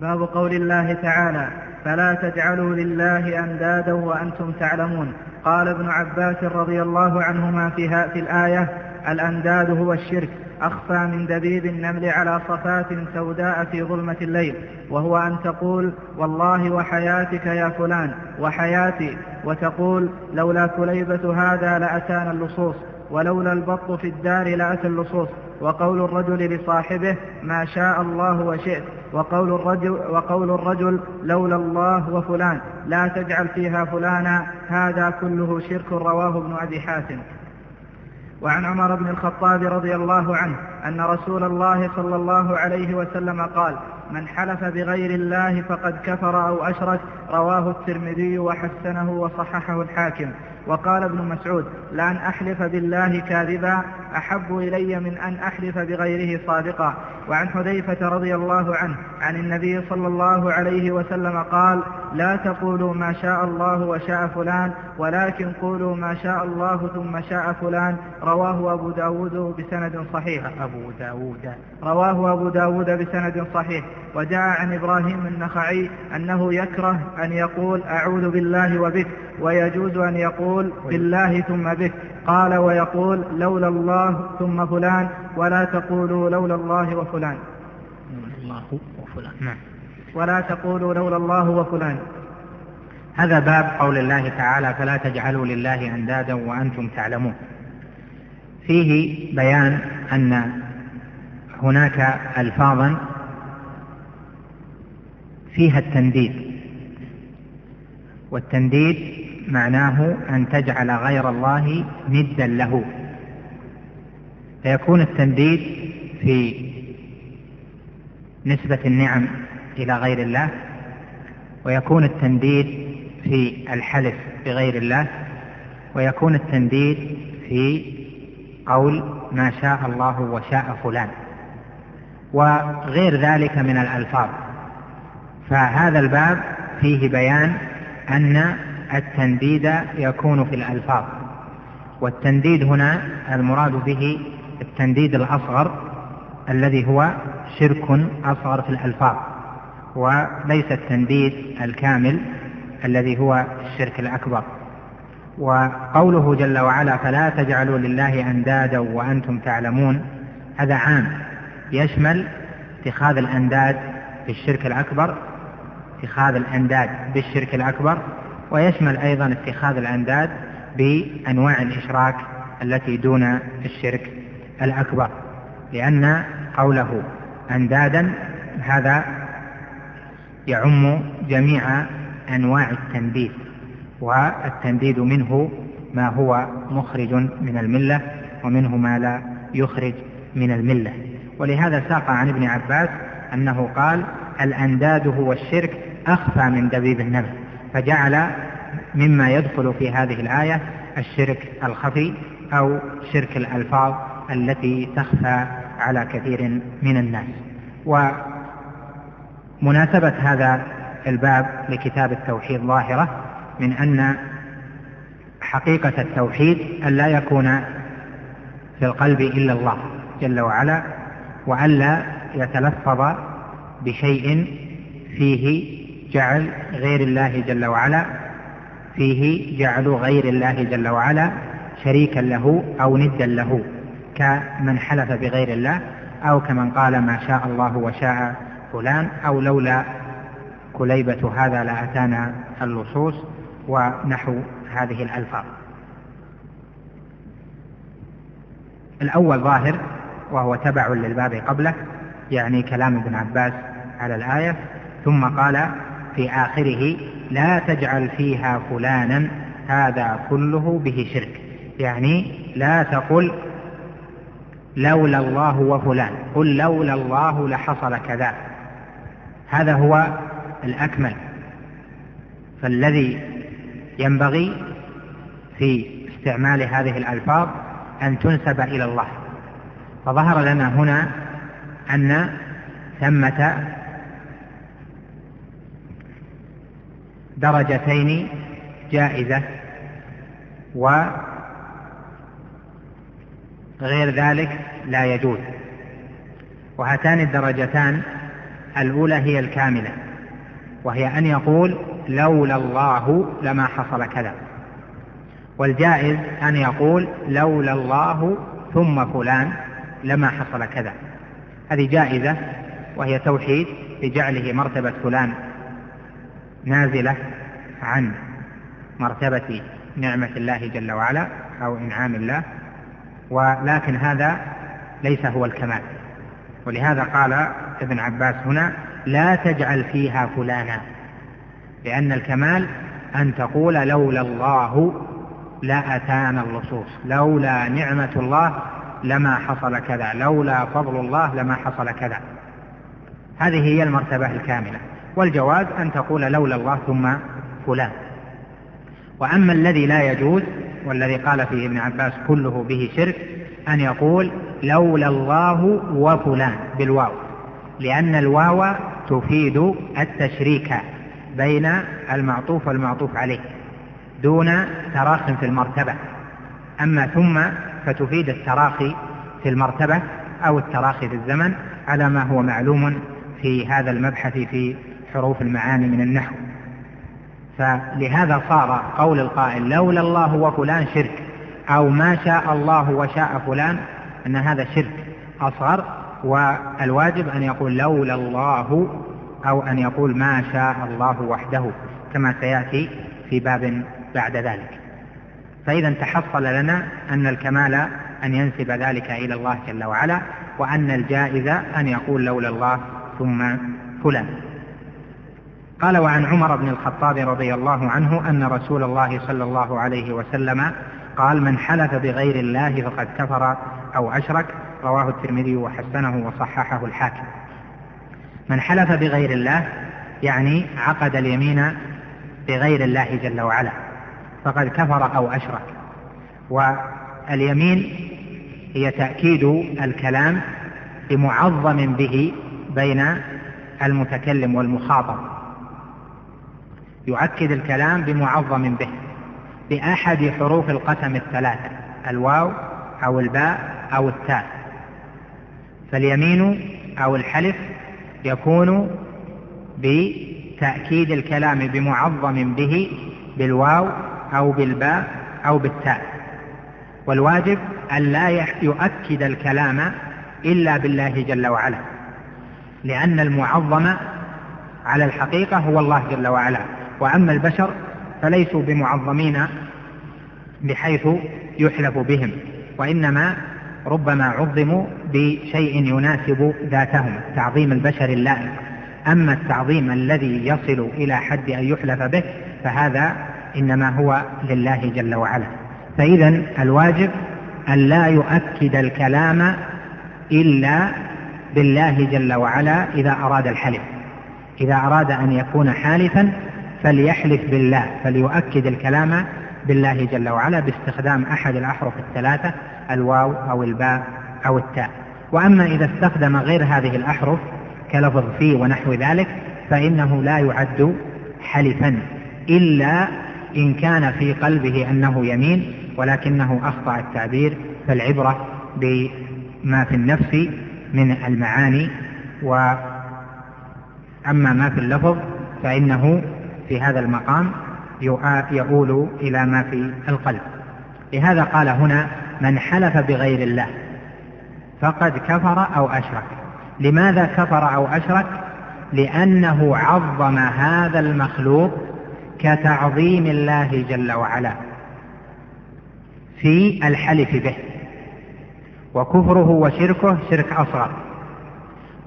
باب قول الله تعالى فلا تجعلوا لله أندادا وأنتم تعلمون قال ابن عباس رضي الله عنهما في, في الآية الأنداد هو الشرك أخفى من دبيب النمل على صفات سوداء في ظلمة الليل وهو أن تقول والله وحياتك يا فلان وحياتي وتقول لولا كليبة هذا لأتانا اللصوص ولولا البط في الدار لأتى اللصوص وقول الرجل لصاحبه ما شاء الله وشئت وقول الرجل, وقول الرجل لولا الله وفلان لا تجعل فيها فلانا هذا كله شرك رواه ابن أبي حاتم. وعن عمر بن الخطاب رضي الله عنه أن رسول الله صلى الله عليه وسلم قال من حلف بغير الله فقد كفر أو أشرك رواه الترمذي وحسنه وصححه الحاكم وقال ابن مسعود لأن أحلف بالله كاذبا أحب إلي من أن أحلف بغيره صادقا. وعن حذيفة رضي الله عنه عن النبي صلى الله عليه وسلم قال لا تقولوا ما شاء الله وشاء فلان ولكن قولوا ما شاء الله ثم شاء فلان. رواه أبو داود بسند صحيح. أبو داود. رواه أبو داود بسند صحيح. وجاء عن إبراهيم النخعي أنه يكره أن يقول أعوذ بالله وبك ويجوز أن يقول بالله ثم بك. قال ويقول لولا الله ثم فلان ولا تقولوا لولا الله وفلان. الله وفلان. نعم. ولا تقولوا لولا الله وفلان. هذا باب قول الله تعالى فلا تجعلوا لله أندادا وأنتم تعلمون. فيه بيان أن هناك ألفاظا فيها التنديد. والتنديد معناه أن تجعل غير الله ندا له. فيكون التنديد في نسبة النعم إلى غير الله ويكون التنديد في الحلف بغير الله ويكون التنديد في قول ما شاء الله وشاء فلان وغير ذلك من الألفاظ. فهذا الباب فيه بيان أن التنديد يكون في الألفاظ والتنديد هنا المراد به التنديد الأصغر الذي هو شرك أصغر في الألفاظ. وليس التنديد الكامل الذي هو الشرك الأكبر. وقوله جل وعلا فلا تجعلوا لله أندادا وأنتم تعلمون هذا عام يشمل اتخاذ الأنداد في الشرك الأكبر اتخاذ الأنداد بالشرك الأكبر ويشمل أيضا اتخاذ الأنداد بأنواع الإشراك التي دون الشرك الأكبر. لأن قوله أندادا هذا يعم جميع أنواع التنديد والتنديد منه ما هو مخرج من الملة ومنه ما لا يخرج من الملة. ولهذا ساق عن ابن عباس أنه قال الأنداد هو الشرك أخفى من دبيب النمل فجعل مما يدخل في هذه الآية الشرك الخفي أو شرك الألفاظ التي تخفى على كثير من الناس. ومناسبة هذا الباب لكتاب التوحيد ظاهرة من أن حقيقة التوحيد أن لا يكون في القلب إلا الله جل وعلا وألا يتلفظ بشيء فيه جعل غير الله جل وعلا فيه جعل غير الله جل وعلا شريكا له أو ندا له كمن حلف بغير الله أو كمن قال ما شاء الله وشاء فلان أو لولا كليبة هذا لأتانا اللصوص ونحو هذه الألفاظ. الأول ظاهر وهو تبع للباب قبله يعني كلام ابن عباس على الآية ثم قال في آخره لا تجعل فيها فلانا هذا كله به شرك. يعني لا تقل لولا الله وفلان قل لولا الله لحصل كذا. هذا هو الأكمل. فالذي ينبغي في استعمال هذه الألفاظ أن تنسب إلى الله. فظهر لنا هنا أن ثمة درجتين جائزة وغير ذلك لا يجوز. وهاتان الدرجتان الأولى هي الكاملة وهي أن يقول لولا الله لما حصل كذا. والجائز أن يقول لولا الله ثم فلان لما حصل كذا. هذه جائزة وهي توحيد بجعله مرتبة فلان نازلة عن مرتبة نعمة الله جل وعلا أو إنعام الله. ولكن هذا ليس هو الكمال. ولهذا قال ابن عباس هنا لا تجعل فيها فلانا. لأن الكمال أن تقول لولا الله لا أتانا اللصوص لولا نعمة الله لما حصل كذا لولا فضل الله لما حصل كذا. هذه هي المرتبة الكاملة. والجواز أن تقول لولا الله ثم فلان. وأما الذي لا يجوز والذي قال فيه ابن عباس كله به شرك أن يقول لولا الله وفلان بالواو. لأن الواو تفيد التشريك بين المعطوف والمعطوف عليه دون تراخ في المرتبة. أما ثم فتفيد التراخي في المرتبة أو التراخي في الزمن على ما هو معلوم في هذا المبحث في حروف المعاني من النحو. فلهذا صار قول القائل لولا الله وفلان شرك أو ما شاء الله وشاء فلان أن هذا شرك أصغر والواجب أن يقول لولا الله أو أن يقول ما شاء الله وحده كما سيأتي في باب بعد ذلك. فإذا تحصل لنا أن الكمال أن ينسب ذلك إلى الله جل وعلا وأن الجائز أن يقول لولا الله ثم فلان. قال وعن عمر بن الخطاب رضي الله عنه أن رسول الله صلى الله عليه وسلم قال من حلف بغير الله فقد كفر أو أشرك رواه الترمذي وحسنه وصححه الحاكم. من حلف بغير الله يعني عقد اليمين بغير الله جل وعلا فقد كفر أو أشرك. واليمين هي تأكيد الكلام بمعظم به بين المتكلم والمخاطب. يؤكد الكلام بمعظم به بأحد حروف القسم الثلاثة الواو أو الباء أو التاء. فاليمين أو الحلف يكون بتأكيد الكلام بمعظم به بالواو أو بالباء أو بالتاء. والواجب أن لا يؤكد الكلام إلا بالله جل وعلا لأن المعظم على الحقيقة هو الله جل وعلا. وأما البشر فليسوا بمعظمين بحيث يحلف بهم وإنما ربما عظموا بشيء يناسب ذاتهم تعظيم البشر اللائق أما التعظيم الذي يصل إلى حد أن يحلف به فهذا إنما هو لله جل وعلا. فإذا الواجب أن لا يؤكد الكلام إلا بالله جل وعلا إذا أراد الحلف. إذا أراد أن يكون حالفا فليحلف بالله فليؤكد الكلام بالله جل وعلا باستخدام أحد الأحرف الثلاثة الواو أو الباء أو التاء. وأما إذا استخدم غير هذه الأحرف كلفظ في ونحو ذلك فإنه لا يعد حلفا إلا إن كان في قلبه أنه يمين ولكنه أخطأ التعبير فالعبرة بما في النفس من المعاني. وأما ما في اللفظ فإنه في هذا المقام يؤول إلى ما في القلب. لهذا قال هنا من حلف بغير الله فقد كفر أو أشرك. لماذا كفر أو أشرك؟ لأنه عظم هذا المخلوق كتعظيم الله جل وعلا في الحلف به. وكفره وشركه شرك أصغر.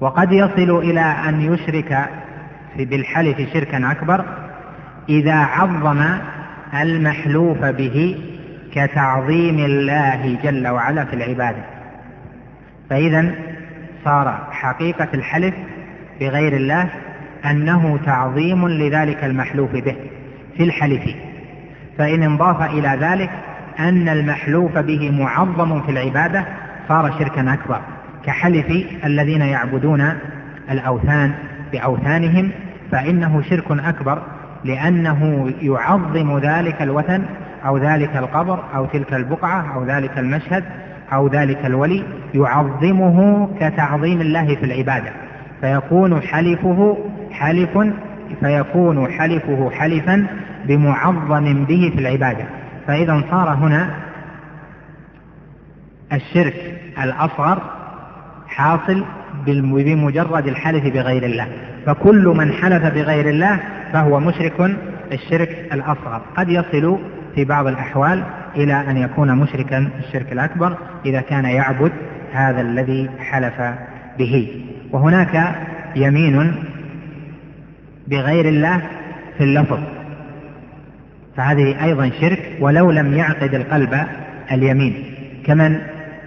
وقد يصل إلى أن يشرك بالحلف شركا أكبر إذا عظم المحلوف به كتعظيم الله جل وعلا في العبادة. فإذا صار حقيقة الحلف بغير الله أنه تعظيم لذلك المحلوف به في الحلف. فإن انضاف إلى ذلك أن المحلوف به معظم في العبادة صار شركا أكبر كحلف الذين يعبدون الأوثان بأوثانهم فإنه شرك أكبر لأنه يعظم ذلك الوثن أو ذلك القبر أو تلك البقعة أو ذلك المشهد أو ذلك الولي يعظمه كتعظيم الله في العبادة. فيكون حلفه حلف فيكون حلفه حلفا بمعظم به في العبادة. فإذا صار هنا الشرك الأصغر حاصل بمجرد الحلف بغير الله. فكل من حلف بغير الله فهو مشرك الشرك الأصغر. قد يصل في بعض الأحوال إلى أن يكون مشركا الشرك الأكبر إذا كان يعبد هذا الذي حلف به. وهناك يمين بغير الله في اللفظ. فهذه أيضا شرك ولو لم يعقد القلب اليمين. كمن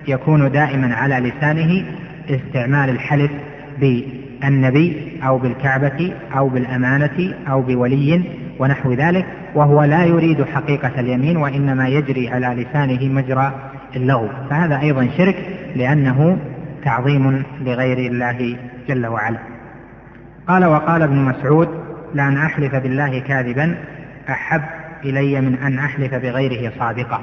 يكون دائما على لسانه استعمال الحلف بالنبي أو بالكعبة أو بالأمانة أو بولي ونحو ذلك وهو لا يريد حقيقة اليمين وإنما يجري على لسانه مجرى اللغو. فهذا أيضا شرك لأنه تعظيم لغير الله جل وعلا. قال وقال ابن مسعود لأن أحلف بالله كاذبا أحب إلي من أن أحلف بغيره صادقا.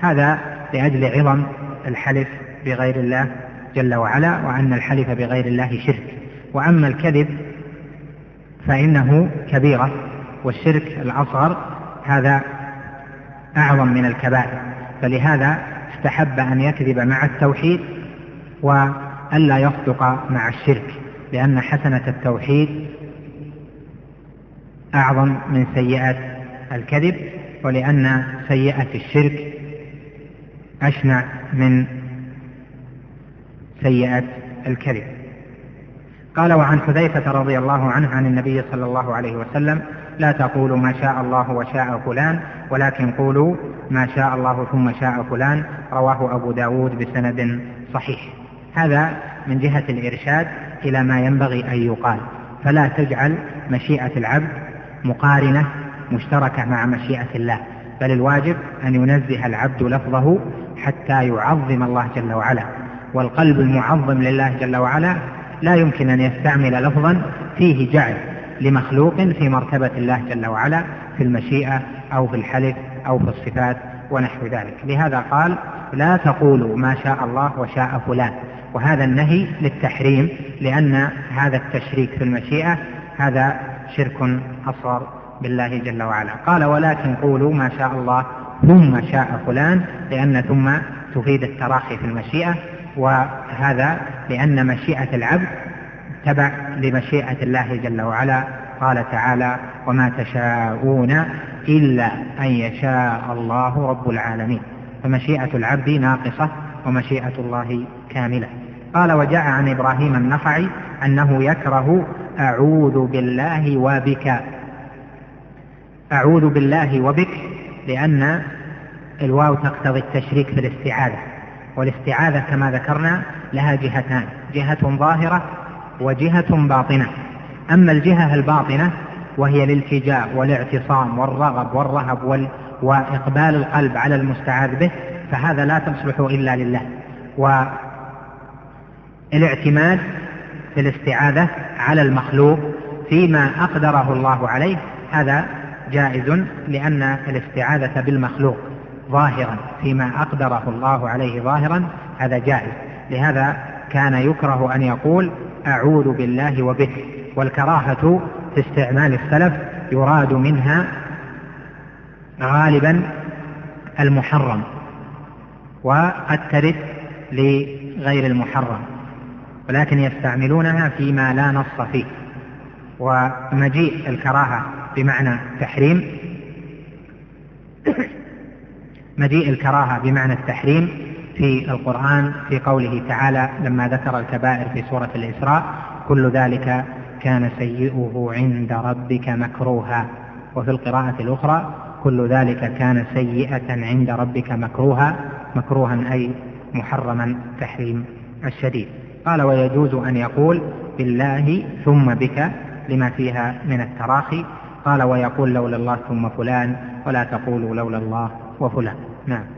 هذا لأجل عظم الحلف بغير الله جل وعلا وأن الحلف بغير الله شرك. وأما الكذب فإنه كبيرة. والشرك الأصغر هذا أعظم من الكبائر. فلهذا استحب أن يكذب مع التوحيد وألا يصدق مع الشرك لأن حسنة التوحيد أعظم من سيئة الكذب ولأن سيئة الشرك أشنع من سيئة الكذب. قال وعن حذيفة رضي الله عنه عن النبي صلى الله عليه وسلم لا تقولوا ما شاء الله وشاء فلان ولكن قولوا ما شاء الله ثم شاء فلان رواه أبو داود بسند صحيح. هذا من جهة الإرشاد إلى ما ينبغي أن يقال. فلا تجعل مشيئة العبد مقارنة مشتركة مع مشيئة الله بل الواجب أن ينزه العبد لفظه حتى يعظم الله جل وعلا. والقلب المعظم لله جل وعلا لا يمكن أن يستعمل لفظا فيه جعل. لمخلوق في مرتبة الله جل وعلا في المشيئة أو في الحلف أو في الصفات ونحو ذلك. لهذا قال لا تقولوا ما شاء الله وشاء فلان. وهذا النهي للتحريم لأن هذا التشريك في المشيئة هذا شرك أصغر بالله جل وعلا. قال ولكن قولوا ما شاء الله ثم شاء فلان لأن ثم تفيد التراخي في المشيئة وهذا لأن مشيئة العبد تبع لمشيئة الله جل وعلا. قال تعالى وما تشاءون إلا أن يشاء الله رب العالمين. فمشيئة العبد ناقصة ومشيئة الله كاملة. قال وجاء عن إبراهيم النخعي أنه يكره أعوذ بالله وبك. أعوذ بالله وبك لأن الواو تقتضي التشريك في الاستعاذة. والاستعاذة كما ذكرنا لها جهتان جهة ظاهرة وجهة باطنة. أما الجهة الباطنة وهي الالتجاء والاعتصام والرغب والرهب وال... وإقبال القلب على المستعاذ به فهذا لا تصلح إلا لله. والاعتماد في الاستعاذة على المخلوق فيما أقدره الله عليه هذا جائز لأن الاستعاذة بالمخلوق ظاهرا فيما أقدره الله عليه ظاهرا هذا جائز. لهذا كان يكره أن يقول أعوذ بالله وبك والكراهة في استعمال السلف يراد منها غالبا المحرم وقد ترد لغير المحرم ولكن يستعملونها فيما لا نص فيه. ومجيء الكراهة بمعنى تحريم مجيء الكراهة بمعنى التحريم في القرآن في قوله تعالى لما ذكر الكبائر في سورة الإسراء كل ذلك كان سيئه عند ربك مكروها. وفي القراءة الأخرى كل ذلك كان سيئة عند ربك مكروها. مكروها أي محرما تحريم الشديد. قال ويجوز أن يقول بالله ثم بك لما فيها من التراخي. قال ويقول لولا الله ثم فلان ولا تقولوا لولا الله وفلان. نعم.